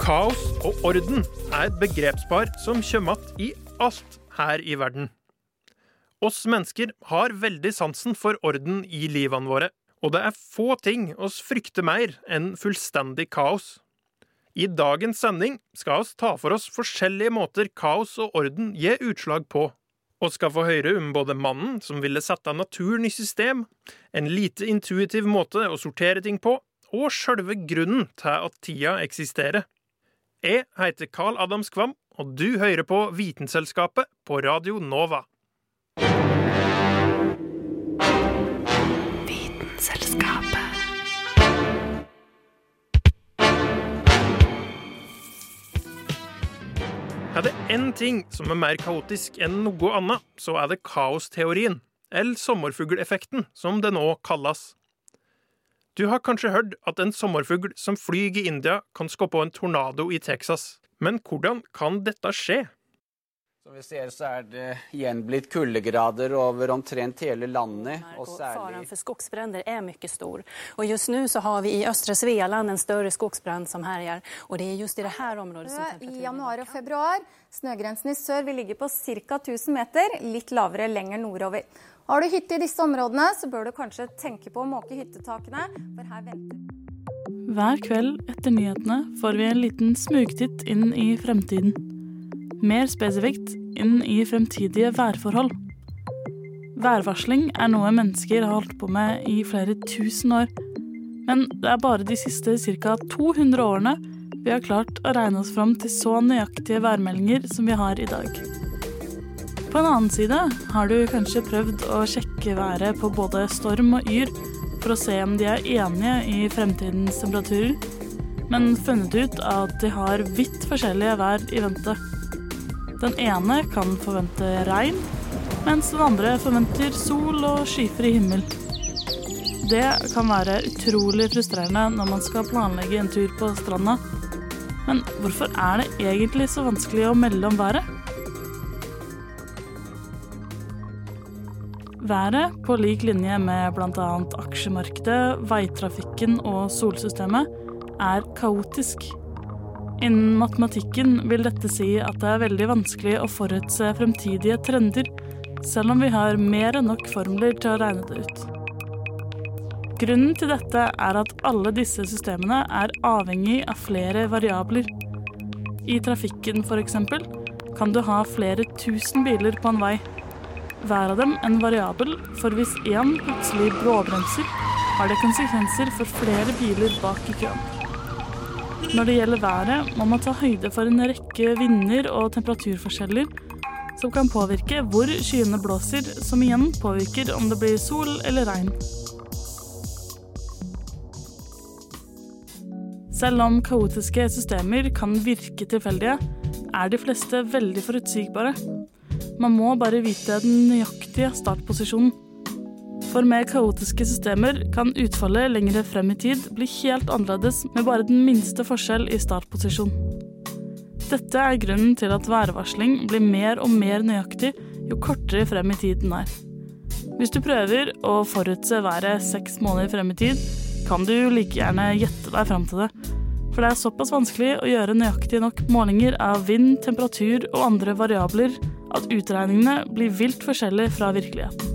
Kaos og orden er et begrepspar som kommer igjen i alt her i verden. Oss mennesker har veldig sansen for orden i livene våre, og det er få ting oss frykter mer enn fullstendig kaos. I dagens sending skal oss ta for oss forskjellige måter kaos og orden gir utslag på, og skal få høre om både mannen som ville sette naturen i system, en lite intuitiv måte å sortere ting på, og sjølve grunnen til at tida eksisterer. Jeg heter Carl Adams Kvam, og du hører på Vitenselskapet på Radio Nova. Er det én ting som er mer kaotisk enn noe annet, så er det kaosteorien, eller sommerfugleffekten, som det nå kalles. Du har kanskje hørt at en sommerfugl som flyr i India, kan skape en tornado i Texas. Men hvordan kan dette skje? Som vi ser så er det igjen blitt kuldegrader over omtrent hele landet. Og særlig... Faren for för skogsbränder är mycket stor. Og just nu så har vi i østre Svealand en større skogsbrann som herjer. Og det er just i det här området som I januar og februar. Snøgrensen i sør vil ligge på ca. 1000 meter, litt lavere lenger nordover. Har du hytte i disse områdene, så bør du kanskje tenke på å måke hyttetakene, for her venter Hver kveld etter nyhetene får vi en liten smugtitt inn i fremtiden. Mer spesifikt inn i fremtidige værforhold. Værvarsling er noe mennesker har holdt på med i flere tusen år. Men det er bare de siste ca. 200 årene vi har klart å regne oss fram til så nøyaktige værmeldinger som vi har i dag. På en annen side har du kanskje prøvd å sjekke været på både storm og yr for å se om de er enige i fremtidens temperaturer, men funnet ut at de har vidt forskjellige vær i vente. Den ene kan forvente regn, mens den andre forventer sol og skyfri himmel. Det kan være utrolig frustrerende når man skal planlegge en tur på stranda. Men hvorfor er det egentlig så vanskelig å melde om været? Været, på lik linje med bl.a. aksjemarkedet, veitrafikken og solsystemet, er kaotisk. Innen matematikken vil dette si at det er veldig vanskelig å forutse fremtidige trender, selv om vi har mer enn nok formler til å regne det ut. Grunnen til dette er at alle disse systemene er avhengig av flere variabler. I trafikken f.eks. kan du ha flere tusen biler på en vei. Hver av dem en variabel, for hvis én plutselig bråbremser, har det konsekvenser for flere biler bak i køen. Når det gjelder været, må man ta høyde for en rekke vinder og temperaturforskjeller som kan påvirke hvor skyene blåser, som igjen påvirker om det blir sol eller regn. Selv om kaotiske systemer kan virke tilfeldige, er de fleste veldig forutsigbare. Man må bare vite den nøyaktige startposisjonen. For med kaotiske systemer kan utfallet lengre frem i tid bli helt annerledes med bare den minste forskjell i startposisjon. Dette er grunnen til at værvarsling blir mer og mer nøyaktig jo kortere frem i tid den er. Hvis du prøver å forutse været seks måneder frem i tid, kan du like gjerne gjette deg frem til det. For det er såpass vanskelig å gjøre nøyaktige nok målinger av vind, temperatur og andre variabler at utregningene blir vilt forskjellige fra virkeligheten.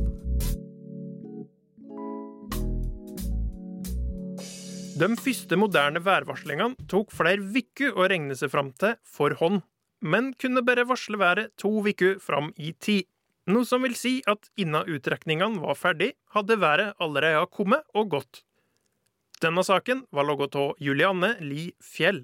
De første moderne værvarslingene tok flere uker å regne seg fram til for hånd, men kunne bare varsle været to uker fram i tid. Noe som vil si at innen utrekningene var ferdig, hadde været allerede kommet og gått. Denne saken var laget av Julianne Li Fjell.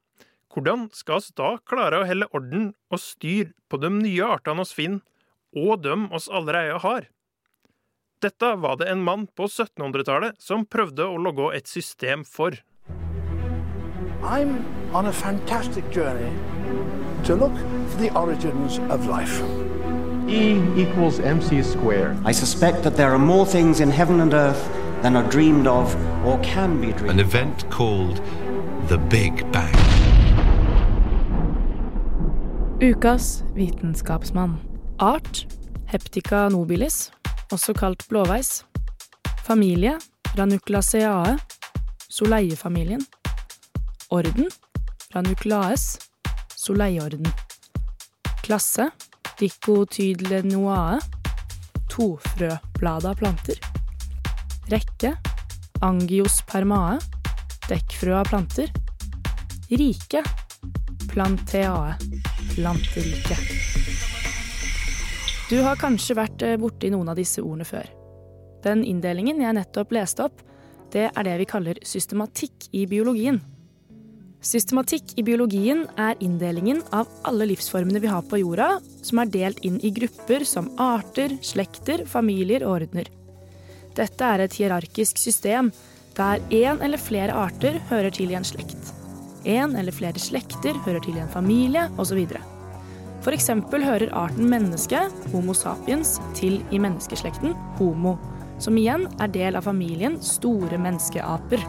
hvordan skal oss da klare å helle orden og styr på de nye artene oss finner, og dem oss allerede har? Dette var det en mann på 1700-tallet som prøvde å logge et system for. I'm on a fantastic journey to look for the origins of life. E equals mc squared. I suspect that there are more things in heaven and earth than are dreamed of or can be dreamed An event called the Big Bang. Ukas vitenskapsmann. Art Heptica nobilis, også kalt blåveis. Familie Ranuclaceae. soleiefamilien. Orden Ranuclaes. soleieorden. Klasse Dicotydlenoae. tofrøblada planter. Rekke Angiospermae, dekkfrø av planter. Rike Planteae, planterike. Du har kanskje vært eh, borti noen av disse ordene før. Den inndelingen jeg nettopp leste opp, det er det vi kaller systematikk i biologien. Systematikk i biologien er inndelingen av alle livsformene vi har på jorda, som er delt inn i grupper som arter, slekter, familier og ordener. Dette er et hierarkisk system der én eller flere arter hører til i en slekt. Én eller flere slekter hører til i en familie, osv. Eksempel hører arten menneske, Homo sapiens, til i menneskeslekten Homo, som igjen er del av familien store menneskeaper,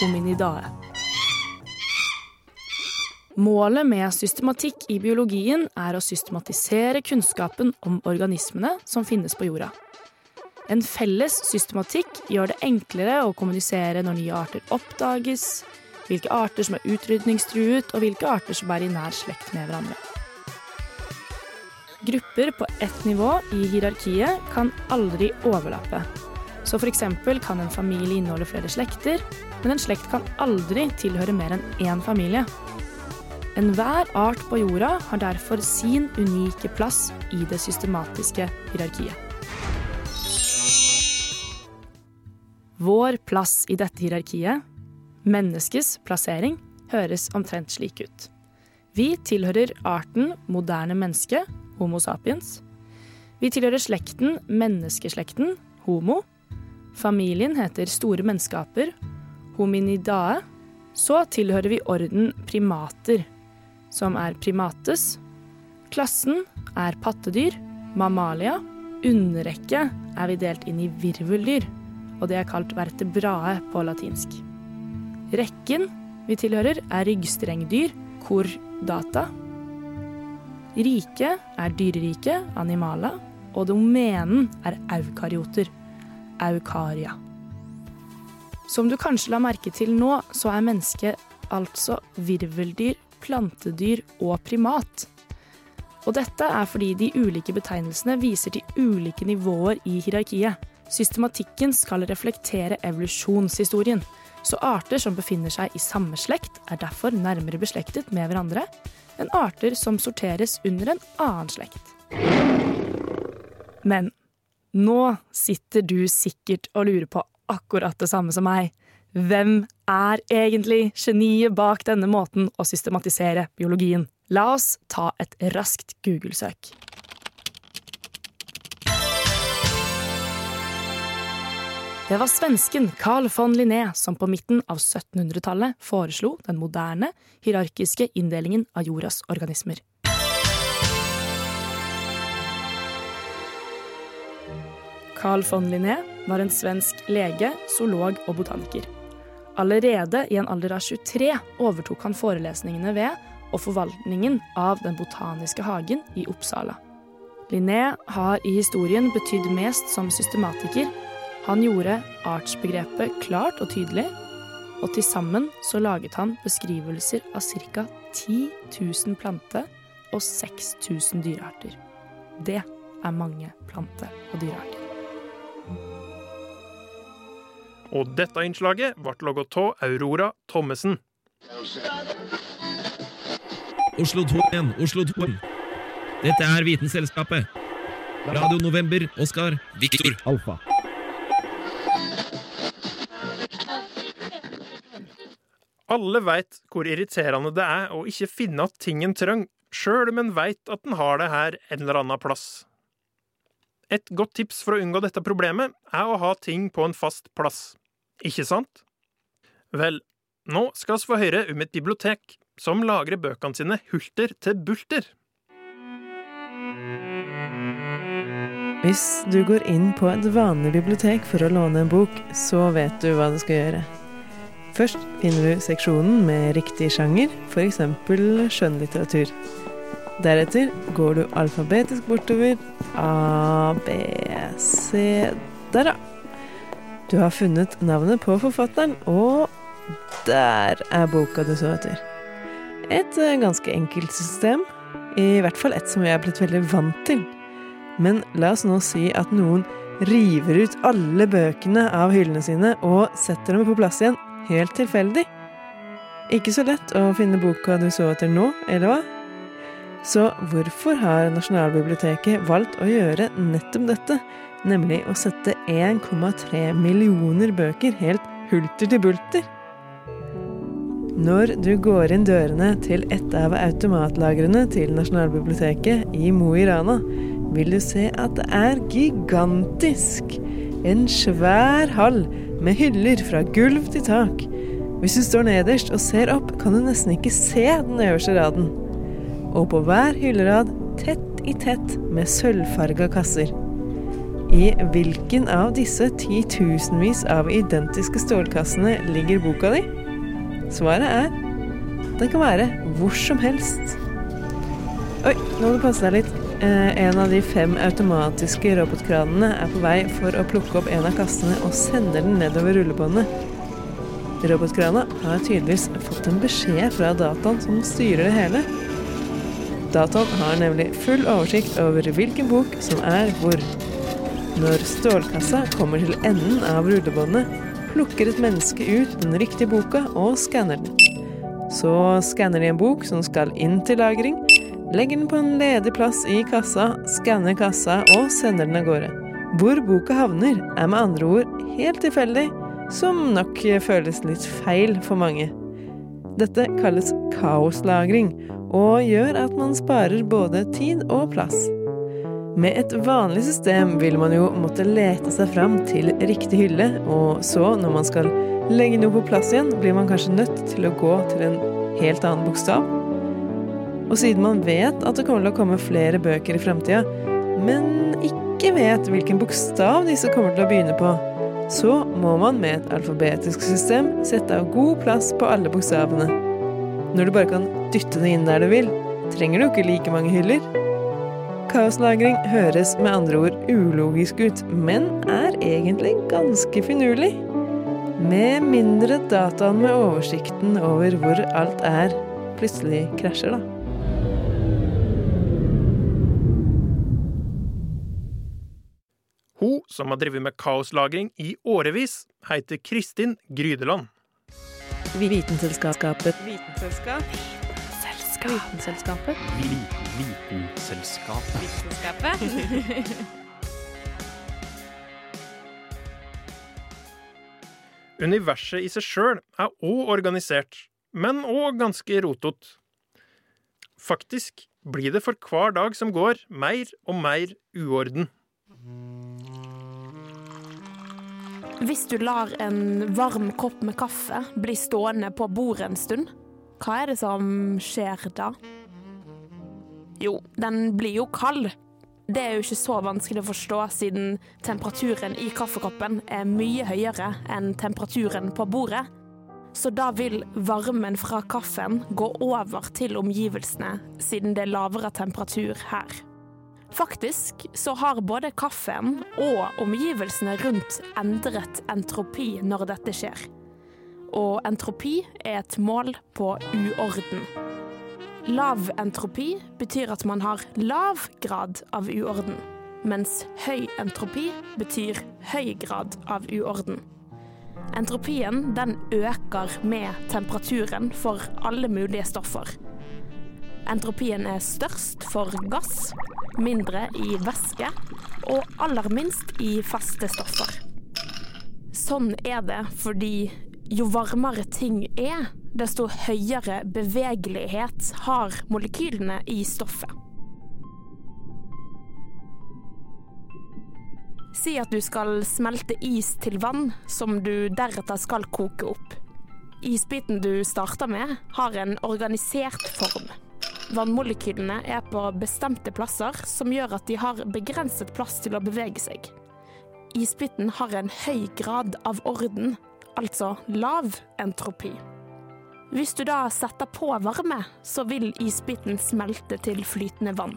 hominidae. Målet med systematikk i biologien er å systematisere kunnskapen om organismene som finnes på jorda. En felles systematikk gjør det enklere å kommunisere når nye arter oppdages, hvilke arter som er utrydningstruet, og hvilke arter som er i nær slekt med hverandre. Grupper på ett nivå i hierarkiet kan aldri overlappe. Så f.eks. kan en familie inneholde flere slekter, men en slekt kan aldri tilhøre mer enn én familie. Enhver art på jorda har derfor sin unike plass i det systematiske hierarkiet. Vår plass i dette hierarkiet, menneskets plassering, høres omtrent slik ut. Vi tilhører arten moderne menneske, Homo sapiens. Vi tilhører slekten menneskeslekten, Homo. Familien heter store menneskeaper, Hominidae. Så tilhører vi orden primater, som er primates. Klassen er pattedyr, mammalia. Underrekke er vi delt inn i virveldyr, og det er kalt vertebrae på latinsk. Rekken vi tilhører, er ryggstrengdyr, kordata. Riket er dyreriket, animala, og domenen er aukarioter, aukaria. Som du kanskje la merke til nå, så er mennesket altså virveldyr, plantedyr og primat. Og dette er fordi de ulike betegnelsene viser til ulike nivåer i hierarkiet. Systematikken skal reflektere evolusjonshistorien, så arter som befinner seg i samme slekt, er derfor nærmere beslektet med hverandre enn arter som sorteres under en annen slekt. Men nå sitter du sikkert og lurer på akkurat det samme som meg. Hvem er egentlig geniet bak denne måten å systematisere biologien? La oss ta et raskt Google-søk. Det var svensken Carl von Linné som på midten av 1700-tallet foreslo den moderne, hierarkiske inndelingen av jordas organismer. Carl von Linné var en svensk lege, zoolog og botaniker. Allerede i en alder av 23 overtok han forelesningene ved og forvaltningen av Den botaniske hagen i Uppsala. Linné har i historien betydd mest som systematiker. Han gjorde artsbegrepet klart og tydelig, og til sammen så laget han beskrivelser av ca. 10 000 plante- og 6000 dyrearter. Det er mange plante- og dyrearter. Og dette innslaget ble laget av Aurora Thommessen. Oslo 2 igjen, Oslo 2. Dette er Vitenselskapet. Radio November, Oskar, Viktor, Alfa. Alle veit hvor irriterende det er å ikke finne at ting en trenger, sjøl om en veit at en har det her en eller annen plass. Et godt tips for å unngå dette problemet er å ha ting på en fast plass. Ikke sant? Vel, nå skal vi få høre om et bibliotek som lagrer bøkene sine hulter til bulter. Hvis du går inn på et vanlig bibliotek for å låne en bok, så vet du hva du skal gjøre. Først finner du seksjonen med riktig sjanger, f.eks. skjønnlitteratur. Deretter går du alfabetisk bortover. A, B, C Der, ja. Du har funnet navnet på forfatteren, og der er boka du så etter. Et eh, ganske enkelt system. I hvert fall et som jeg er blitt veldig vant til. Men la oss nå si at noen river ut alle bøkene av hyllene sine og setter dem på plass igjen, helt tilfeldig. Ikke så lett å finne boka du så etter nå, eller hva? Så hvorfor har Nasjonalbiblioteket valgt å gjøre nettopp dette, nemlig å sette 1,3 millioner bøker helt hulter til bulter? Når du går inn dørene til et av automatlagrene til Nasjonalbiblioteket i Mo i Rana, vil du se at det er gigantisk. En svær hall med hyller fra gulv til tak. Hvis du står nederst og ser opp, kan du nesten ikke se den øverste raden. Og på hver hyllerad, tett i tett med sølvfarga kasser. I hvilken av disse titusenvis av identiske stålkassene ligger boka di? Svaret er den kan være hvor som helst. Oi, nå må du passe deg litt. Eh, en av de fem automatiske robotkranene er på vei for å plukke opp en av kassene og sender den nedover rullebåndet. Robotkrana har tydeligvis fått en beskjed fra dataen som styrer det hele. Dataen har nemlig full oversikt over hvilken bok som er hvor. Når stålkassa kommer til enden av rullebåndet, plukker et menneske ut den riktige boka og skanner den. Så skanner de en bok som skal inn til lagring, legger den på en ledig plass i kassa, skanner kassa og sender den av gårde. Hvor boka havner, er med andre ord helt tilfeldig, som nok føles litt feil for mange. Dette kalles kaoslagring, og gjør at man sparer både tid og plass. Med et vanlig system vil man jo måtte lete seg fram til riktig hylle, og så, når man skal legge noe på plass igjen, blir man kanskje nødt til å gå til en helt annen bokstav. Og siden man vet at det kommer til å komme flere bøker i framtida, men ikke vet hvilken bokstav disse kommer til å begynne på, så må man med et alfabetisk system sette av god plass på alle bokstavene. Når du bare kan dytte det inn der du vil, trenger du ikke like mange hyller. Kaoslagring høres med andre ord ulogisk ut, men er egentlig ganske finurlig. Med mindre dataen med oversikten over hvor alt er, plutselig krasjer, da. Som har drevet med kaoslagring i årevis, heter Kristin Grydeland. Vitenselskapet. Vitenselskap. Vitenselskapet. Vitenselskapet. Vitenselskapet. Universet i seg sjøl er òg organisert, men òg ganske rotete. Faktisk blir det for hver dag som går, mer og mer uorden. Hvis du lar en varm kopp med kaffe bli stående på bordet en stund, hva er det som skjer da? Jo, den blir jo kald. Det er jo ikke så vanskelig å forstå, siden temperaturen i kaffekoppen er mye høyere enn temperaturen på bordet. Så da vil varmen fra kaffen gå over til omgivelsene, siden det er lavere temperatur her. Faktisk så har både kaffen og omgivelsene rundt endret entropi når dette skjer. Og entropi er et mål på uorden. Lav entropi betyr at man har lav grad av uorden, mens høy entropi betyr høy grad av uorden. Entropien den øker med temperaturen for alle mulige stoffer. Entropien er størst for gass, mindre i væske og aller minst i faste stoffer. Sånn er det fordi jo varmere ting er, desto høyere bevegelighet har molekylene i stoffet. Si at du skal smelte is til vann, som du deretter skal koke opp. Isbiten du starter med, har en organisert form. Vannmolekylene er på bestemte plasser, som gjør at de har begrenset plass til å bevege seg. Isbiten har en høy grad av orden, altså lav entropi. Hvis du da setter på varme, så vil isbiten smelte til flytende vann.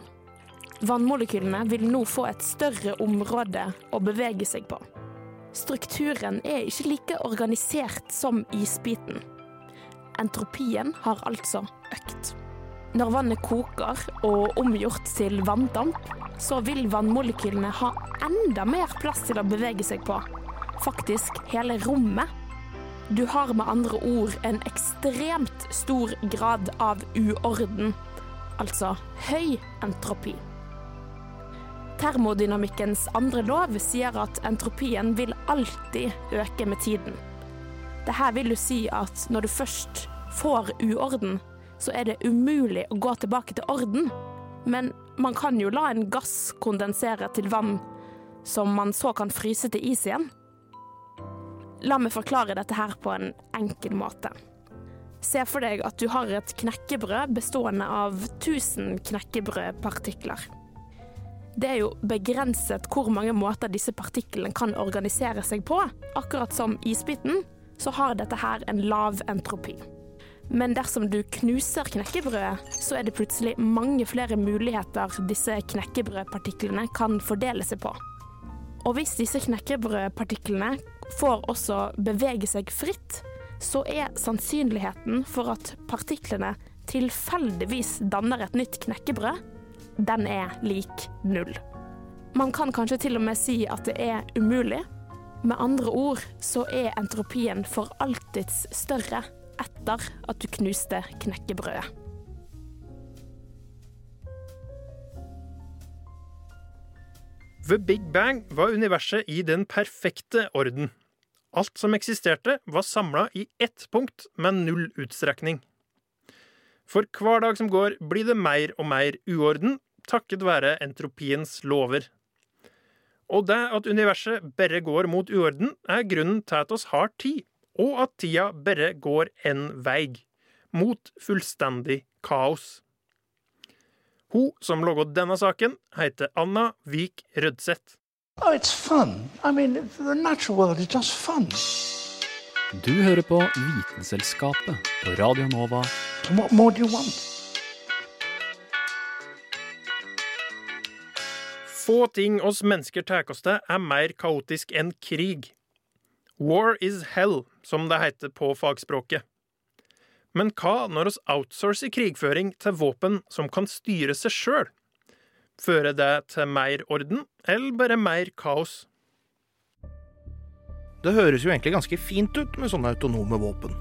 Vannmolekylene vil nå få et større område å bevege seg på. Strukturen er ikke like organisert som isbiten. Entropien har altså økt. Når vannet koker og omgjort til vanndamp, så vil vannmolekylene ha enda mer plass til å bevege seg på. Faktisk hele rommet. Du har med andre ord en ekstremt stor grad av uorden, altså høy entropi. Termodynamikkens andre lov sier at entropien vil alltid øke med tiden. Dette vil jo si at når du først får uorden, så er det umulig å gå tilbake til orden. Men man kan jo la en gass kondensere til vann, som man så kan fryse til is igjen. La meg forklare dette her på en enkel måte. Se for deg at du har et knekkebrød bestående av 1000 knekkebrødpartikler. Det er jo begrenset hvor mange måter disse partiklene kan organisere seg på. Akkurat som isbiten, så har dette her en lav entropi. Men dersom du knuser knekkebrødet, så er det plutselig mange flere muligheter disse knekkebrødpartiklene kan fordele seg på. Og hvis disse knekkebrødpartiklene får også bevege seg fritt, så er sannsynligheten for at partiklene tilfeldigvis danner et nytt knekkebrød, den er lik null. Man kan kanskje til og med si at det er umulig. Med andre ord så er entropien for alltids større etter at du knuste knekkebrødet. Ved Big Bang var universet i den perfekte orden. Alt som eksisterte, var samla i ett punkt med null utstrekning. For hver dag som går, blir det mer og mer uorden, takket være entropiens lover. Og det at universet bare går mot uorden, er grunnen til at oss har tid, og at tida bare går én vei, mot fullstendig kaos. Hun som laga denne saken, heter Anna Vik Rødseth. Oh, it's fun. I mean, the natural world is just fun. Du hører på Vitenselskapet på Radio Nova. What more do you want? Få ting oss mennesker tar oss til, er mer kaotisk enn krig. War is hell, som det heter på fagspråket. Men hva når oss outsourcer krigføring til våpen som kan styre seg sjøl? Fører det til mer orden, eller bare mer kaos? Det høres jo egentlig ganske fint ut med sånne autonome våpen.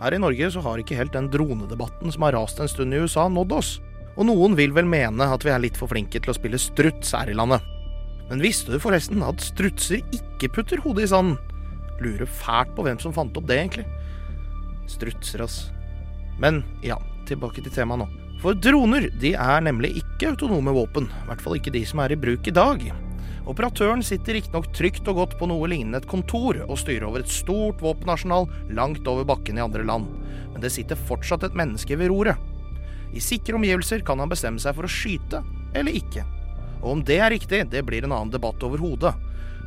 Her i Norge så har ikke helt den dronedebatten som har rast en stund i USA, nådd oss. Og noen vil vel mene at vi er litt for flinke til å spille struts her i landet. Men visste du forresten at strutser ikke putter hodet i sanden? Lurer fælt på hvem som fant opp det, egentlig. Strutser, ass. Men ja, tilbake til temaet nå. For droner de er nemlig ikke autonome våpen, i hvert fall ikke de som er i bruk i dag. Operatøren sitter riktignok trygt og godt på noe lignende et kontor og styrer over et stort våpenarsenal langt over bakken i andre land, men det sitter fortsatt et menneske ved roret. I sikre omgivelser kan han bestemme seg for å skyte eller ikke. Og om det er riktig, det blir en annen debatt overhodet,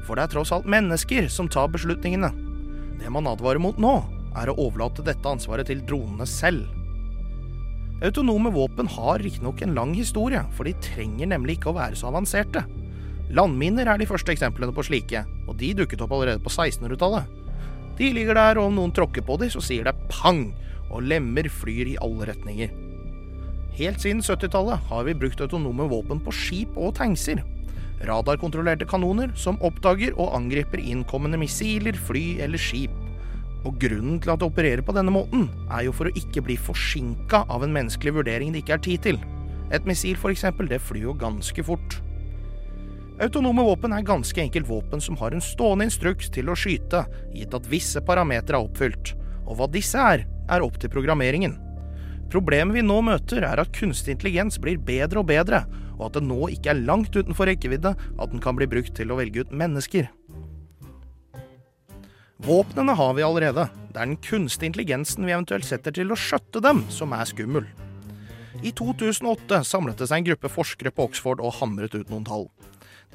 for det er tross alt mennesker som tar beslutningene. Det man advarer mot nå, er å overlate dette ansvaret til dronene selv. Autonome våpen har riktignok en lang historie, for de trenger nemlig ikke å være så avanserte. Landminer er de første eksemplene på slike, og de dukket opp allerede på 1600-tallet. De ligger der, og om noen tråkker på dem, så sier det pang, og lemmer flyr i alle retninger. Helt siden 70-tallet har vi brukt autonome våpen på skip og tankser. Radarkontrollerte kanoner som oppdager og angriper innkommende missiler, fly eller skip. Og grunnen til at det opererer på denne måten, er jo for å ikke bli forsinka av en menneskelig vurdering det ikke er tid til. Et missil for eksempel, det flyr jo ganske fort. Autonome våpen er ganske enkelt våpen som har en stående instruks til å skyte, gitt at visse parametere er oppfylt. Og hva disse er, er opp til programmeringen. Problemet vi nå møter, er at kunstig intelligens blir bedre og bedre, og at det nå ikke er langt utenfor rekkevidde at den kan bli brukt til å velge ut mennesker. Våpnene har vi allerede. Det er den kunstige intelligensen vi eventuelt setter til å skjøtte dem, som er skummel. I 2008 samlet det seg en gruppe forskere på Oxford og hamret ut noen tall.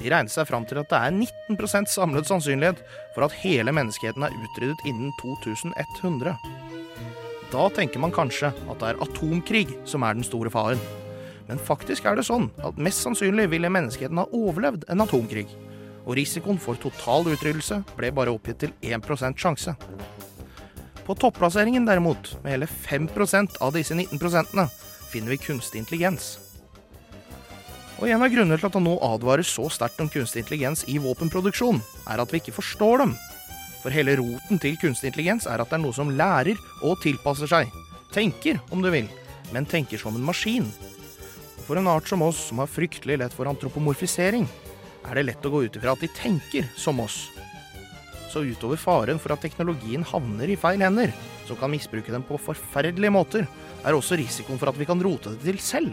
De regnet seg fram til at det er 19 samlet sannsynlighet for at hele menneskeheten er utryddet innen 2100. Da tenker man kanskje at det er atomkrig som er den store faren. Men faktisk er det sånn at mest sannsynlig ville menneskeheten ha overlevd en atomkrig. Og risikoen for total utryddelse ble bare oppgitt til 1% sjanse. På topplasseringen derimot, med hele 5% av disse 19% finner vi kunstig intelligens. Og En av grunnene til at han nå advarer så sterkt om kunstig intelligens i våpenproduksjon, er at vi ikke forstår dem. For hele roten til kunstig intelligens er at det er noe som lærer og tilpasser seg. Tenker, om du vil, men tenker som en maskin. For en art som oss, som har fryktelig lett for antropomorfisering, er det lett å gå ut ifra at de tenker som oss. Så utover faren for at teknologien havner i feil hender, som kan misbruke dem på forferdelige måter, er også risikoen for at vi kan rote det til selv.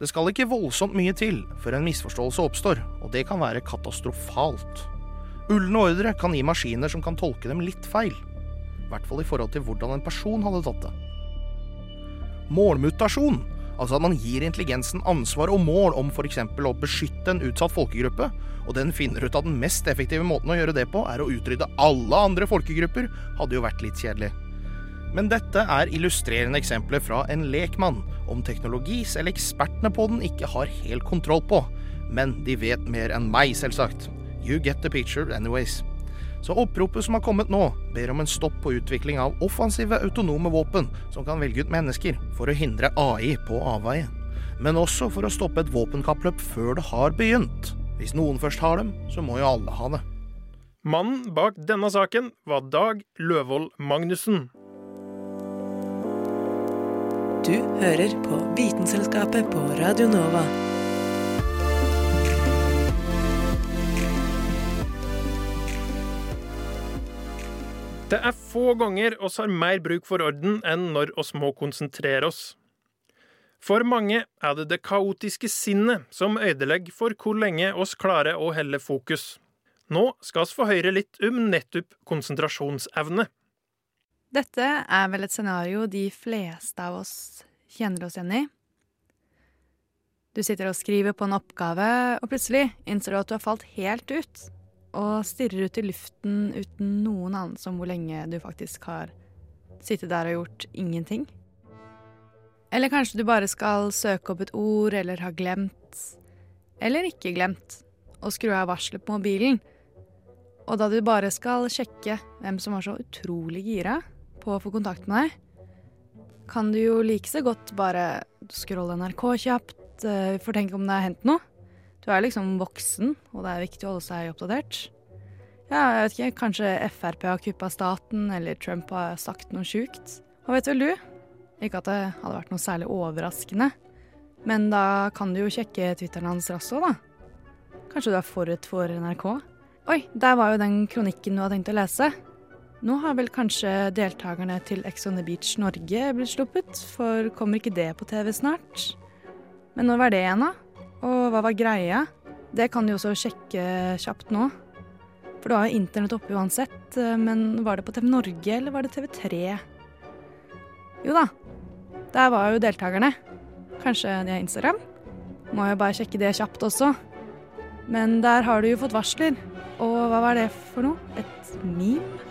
Det skal ikke voldsomt mye til før en misforståelse oppstår, og det kan være katastrofalt. Ulne ordre kan gi maskiner som kan tolke dem litt feil. I hvert fall i forhold til hvordan en person hadde tatt det. Målmutasjon, altså at man gir intelligensen ansvar og mål om f.eks. å beskytte en utsatt folkegruppe, og den finner ut at den mest effektive måten å gjøre det på er å utrydde alle andre folkegrupper, hadde jo vært litt kjedelig. Men dette er illustrerende eksempler fra en lekmann, om teknologi selv ekspertene på den ikke har helt kontroll på. Men de vet mer enn meg, selvsagt. You get the picture anyways. Så oppropet som har kommet nå, ber om en stopp på utvikling av offensive autonome våpen som kan velge ut mennesker, for å hindre AI på avveie. Men også for å stoppe et våpenkappløp før det har begynt. Hvis noen først har dem, så må jo alle ha det. Mannen bak denne saken var Dag Løvold Magnussen. Du hører på Vitenselskapet på Radio Nova. Det er få ganger oss har mer bruk for orden enn når oss må konsentrere oss. For mange er det det kaotiske sinnet som ødelegger for hvor lenge oss klarer å helle fokus. Nå skal vi få høre litt om nettopp konsentrasjonsevne. Dette er vel et scenario de fleste av oss kjenner oss igjen i. Du sitter og skriver på en oppgave, og plutselig innser du at du har falt helt ut, og stirrer ut i luften uten noen anelse om hvor lenge du faktisk har sittet der og gjort ingenting. Eller kanskje du bare skal søke opp et ord, eller har glemt, eller ikke glemt, å skru av varselet på mobilen. Og da du bare skal sjekke hvem som var så utrolig gira på å få kontakt med deg, kan du jo like så godt bare scrolle NRK kjapt, uh, for tenk om det har hendt noe. Du er liksom voksen, og det er viktig å holde seg oppdatert. Ja, jeg vet ikke, kanskje Frp har kuppa staten, eller Trump har sagt noe sjukt. Hva vet vel du? Ikke at det hadde vært noe særlig overraskende, men da kan du jo sjekke Twitteren hans òg, da. Kanskje du er forut for NRK? Oi, der var jo den kronikken du har tenkt å lese. Nå har vel kanskje deltakerne til Ex on the Beach Norge blitt sluppet, for kommer ikke det på TV snart? Men når var det igjen, da? Og hva var greia? Det kan du også sjekke kjapt nå. For du har jo internett oppe uansett, men var det på TV Norge, eller var det TV3? Jo da, der var jo deltakerne. Kanskje de har Instagram? Må jo bare sjekke det kjapt også. Men der har du jo fått varsler. Og hva var det for noe? Et meme?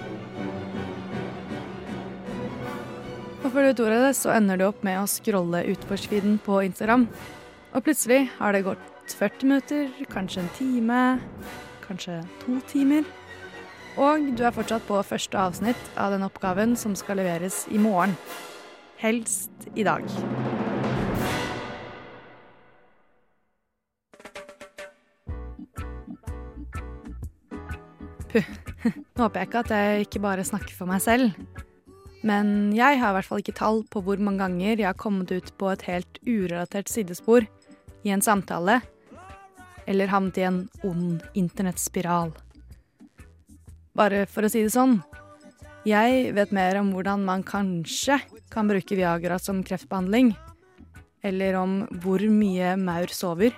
Og før du tror det, så ender du opp med å scrolle utforsviden på Instagram. Og plutselig har det gått 40 minutter, kanskje en time, kanskje to timer. Og du er fortsatt på første avsnitt av den oppgaven som skal leveres i morgen. Helst i dag. Puh. Nå håper jeg ikke at jeg ikke bare snakker for meg selv. Men jeg har i hvert fall ikke tall på hvor mange ganger jeg har kommet ut på et helt urelatert sidespor i en samtale, eller havnet i en ond internettspiral. Bare for å si det sånn, jeg vet mer om hvordan man kanskje kan bruke Viagra som kreftbehandling, eller om hvor mye maur sover.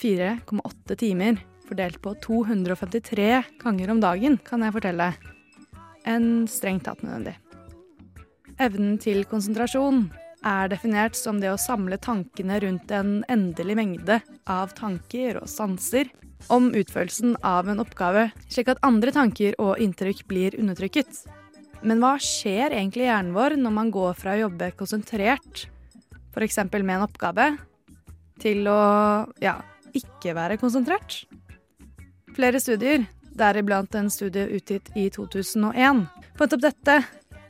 4,8 timer fordelt på 253 ganger om dagen, kan jeg fortelle. Enn strengt tatt nødvendig. Evnen til konsentrasjon er definert som det å samle tankene rundt en endelig mengde av tanker og sanser om utførelsen av en oppgave, slik at andre tanker og inntrykk blir undertrykket. Men hva skjer egentlig i hjernen vår når man går fra å jobbe konsentrert, f.eks. med en oppgave, til å ja, ikke være konsentrert? Flere studier, deriblant en studie utgitt i 2001, fant opp dette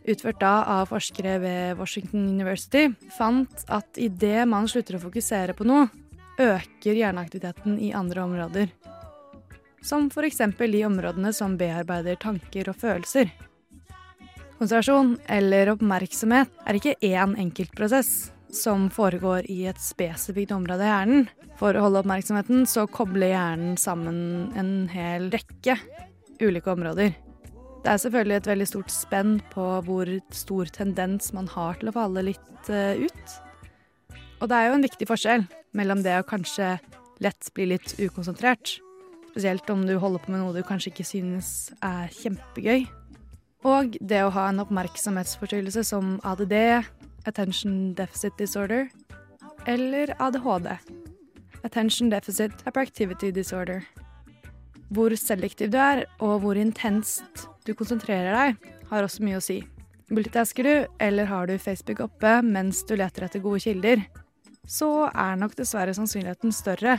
utført da av forskere ved Washington University, fant at idet man slutter å fokusere på noe, øker hjerneaktiviteten i andre områder. Som f.eks. de områdene som bearbeider tanker og følelser. Konsentrasjon eller oppmerksomhet er ikke én enkeltprosess som foregår i et spesifikt område av hjernen. For å holde oppmerksomheten så kobler hjernen sammen en hel rekke ulike områder. Det er selvfølgelig et veldig stort spenn på hvor stor tendens man har til å falle litt uh, ut. Og det er jo en viktig forskjell mellom det å kanskje lett bli litt ukonsentrert, spesielt om du holder på med noe du kanskje ikke synes er kjempegøy, og det å ha en oppmerksomhetsforstyrrelse som ADD, Attention Deficit Disorder, eller ADHD, Attention Deficit Hyperactivity Disorder. Hvor selektiv du er, og hvor intenst du konsentrerer deg, har også mye å si. Multitasker du, eller har du Facebook oppe mens du leter etter gode kilder, så er nok dessverre sannsynligheten større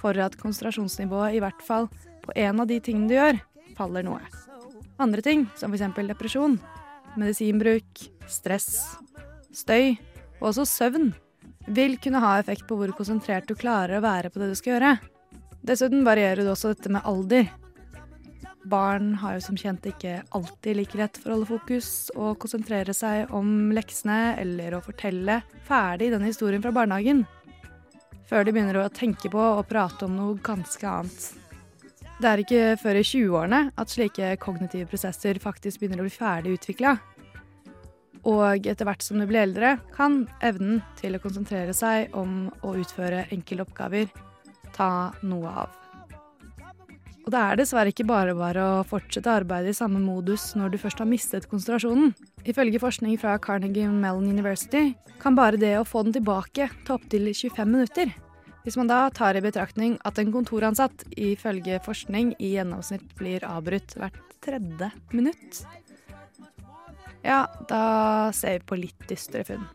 for at konsentrasjonsnivået i hvert fall på en av de tingene du gjør, faller noe. Andre ting, som f.eks. depresjon, medisinbruk, stress, støy og også søvn, vil kunne ha effekt på hvor konsentrert du klarer å være på det du skal gjøre. Dessuten varierer du også dette med alder. Barn har jo som kjent ikke alltid like lett for å holde fokus og konsentrere seg om leksene eller å fortelle ferdig denne historien fra barnehagen, før de begynner å tenke på og prate om noe ganske annet. Det er ikke før i 20-årene at slike kognitive prosesser faktisk begynner å bli ferdig utvikla. Og etter hvert som du blir eldre, kan evnen til å konsentrere seg om å utføre enkle oppgaver ta noe av. Og det er dessverre ikke bare bare å fortsette arbeidet i samme modus når du først har mistet konsentrasjonen. Ifølge forskning fra Carnegie Mellon University kan bare det å få den tilbake ta opptil 25 minutter. Hvis man da tar i betraktning at en kontoransatt ifølge forskning i gjennomsnitt blir avbrutt hvert tredje minutt, ja, da ser vi på litt dystre funn.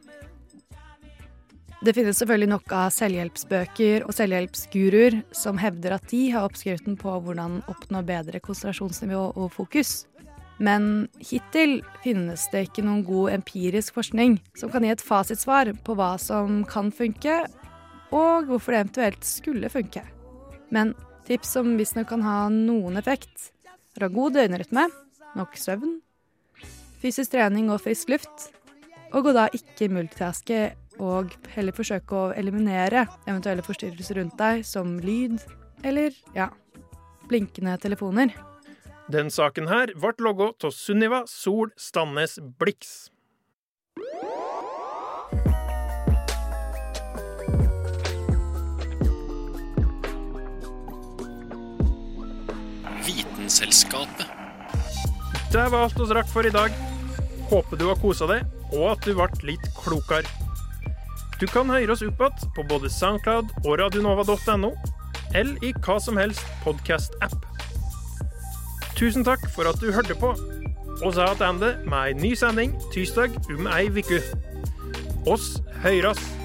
Det finnes selvfølgelig nok av selvhjelpsbøker og selvhjelpsguruer som hevder at de har oppskriften på hvordan oppnå bedre konsentrasjonsnivå og fokus. Men hittil finnes det ikke noen god empirisk forskning som kan gi et fasitsvar på hva som kan funke, og hvorfor det eventuelt skulle funke. Men tips som visstnok kan ha noen effekt, er å ha god døgnrytme, nok søvn, fysisk trening og frisk luft, og å da ikke multitaske og heller forsøke å eliminere eventuelle forstyrrelser rundt deg, som lyd eller ja, blinkende telefoner. Den saken her ble logga av Sunniva Sol Standnes Blix. Vitenselskapet. Det var alt vi rakk for i dag. Håper du har kosa deg, og at du ble litt klokere. Du kan høre oss opp igjen på både Soundcloud og radionova.no, eller i hva som helst podkast-app. Tusen takk for at du hørte på. Og så tilbake med ei ny sending tirsdag om ei uke. Oss høyrast.